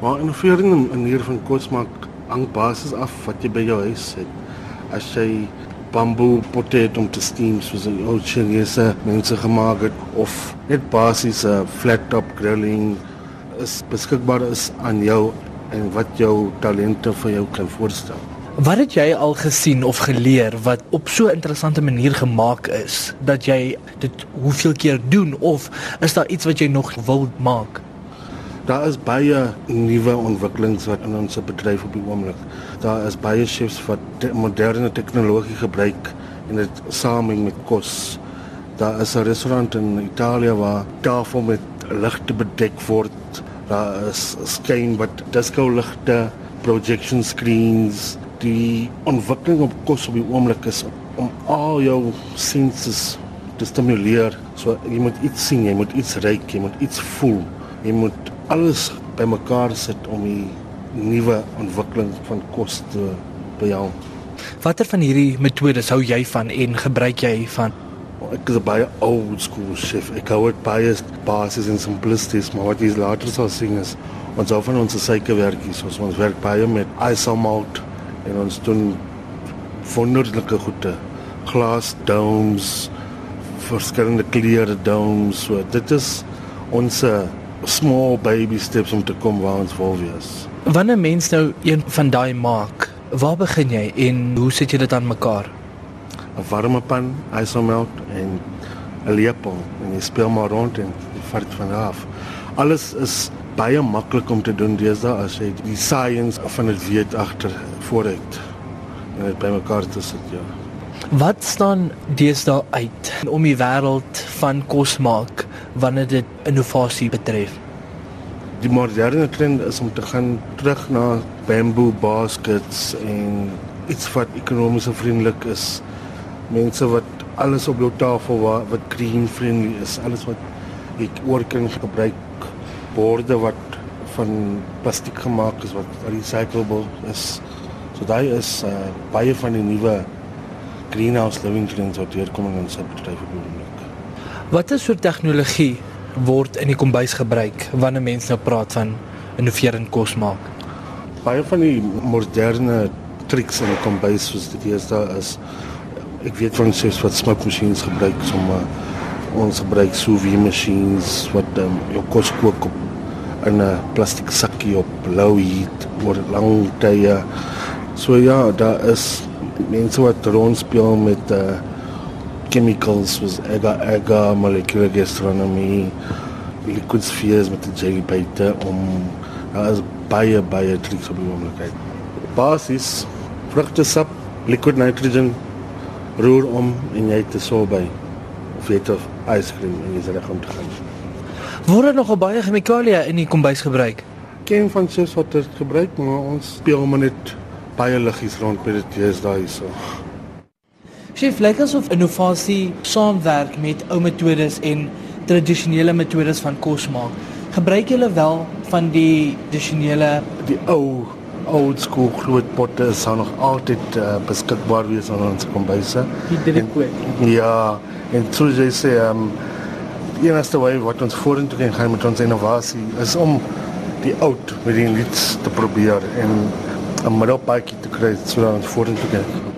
Maar innovering in 'n manier van kos maak hang basies af wat jy by jou huis het. As jy bamboe potato om te steam soos 'n ou Chinese mense gemaak het of net basies 'n flat top grilling is beskikbaar is aan jou en wat jou talente vir jou kan voorstel. Wat het jy al gesien of geleer wat op so 'n interessante manier gemaak is dat jy dit hoeveel keer doen of is daar iets wat jy nog wil maak? Daar is baie nuwe ontwikkelings wat in ons bedryf op die oomblik. Daar is baie chefs wat te moderne tegnologie gebruik en dit saameng met kos. Daar is 'n restaurant in Italië waar tafel met ligte bedek word. Daar is skyn wat disco ligte, projection screens. Die ontwikkeling op kos op die oomblik is om al jou senses te stimuleer. So jy moet iets sien, jy moet iets ruik, jy moet iets voel. Jy moet alles bymekaar sit om die nuwe ontwikkeling van kos te behaal. Watter van hierdie metodes hou jy van en gebruik jy van? Ek is baie old school chef. Ek hou dit baie basies en simplistisch, maar wat jy later sal sien is ons hou van ons suikerwerkies, ons ons werk baie met isomalt en ons doen wonderlike goede. Glas domes, verskillende kleure domes. So dit is ons small baby steps om te kom waar ons wil wees. Wanneer mens nou een van daai maak, waar begin jy en hoe sit jy dit aan mekaar? 'n Warme pan, isomelt en 'n lepel en jy speel maar rond en vat dit van af. Alles is baie maklik om te doen deesdae as jy die science van dit weet agter vooruit en dit bymekaar te sit ja. Wat staan deesdae uit om die wêreld van kos maak wanneer dit innovasie betref? Die moderne trend is om te gaan terug na bamboo baskets en iets wat ekonomies vriendelik is. Mense wat alles op jou tafel wat, wat green friendly is, alles wat ek oor kan gebruik borde wat van plastiek gemaak is wat recyclable is. So daai is uh, baie van die nuwe greenhouse living trends wat hier kom in ons bedryf op die oomblik. Watter soort tegnologie word in die kombuis gebruik wanneer mense nou praat van innoverend kos maak? Baie van die moderne triks in die kombuis soos dit hier is ek weet van sies wat smoke machines gebruik sommer ons gebruik sous vide machines wat um, jou kos kook op 'n plastiek sakkie op low heat oor lang tye. So ja, daar is mense wat rondspeel met uh chemicals soos agar agar molecular gastronomy liquid spheres met die jelly buite om daar is baie baie triks op die moontlikheid. Basis vrugtesap, liquid nitrogen roer om en jy het 'n sorbet of jy het 'n ice cream en jy sê reg om te gaan. Word nog baie chemikalieë in die kombuis gebruik? Ken van sies wat dit gebruik, maar ons speel maar net baie liggies rond met dit is daai so. Chef, lyk asof innovasie saamwerk met ou metodes en tradisionele metodes van kos maak. Gebruik julle wel van die tradisionele die ou old school gloedpotte is nog altyd uh, beskikbaar wees aan ons kombuise. Die drukkoek. Ja, en soos jy sê, um, die enigste wyse wat ons vorentoe kan gaan met ons innovasie is om die oud met die nuuts te probeer en 'n middelpaadjie te kry sodat ons vorentoe kan.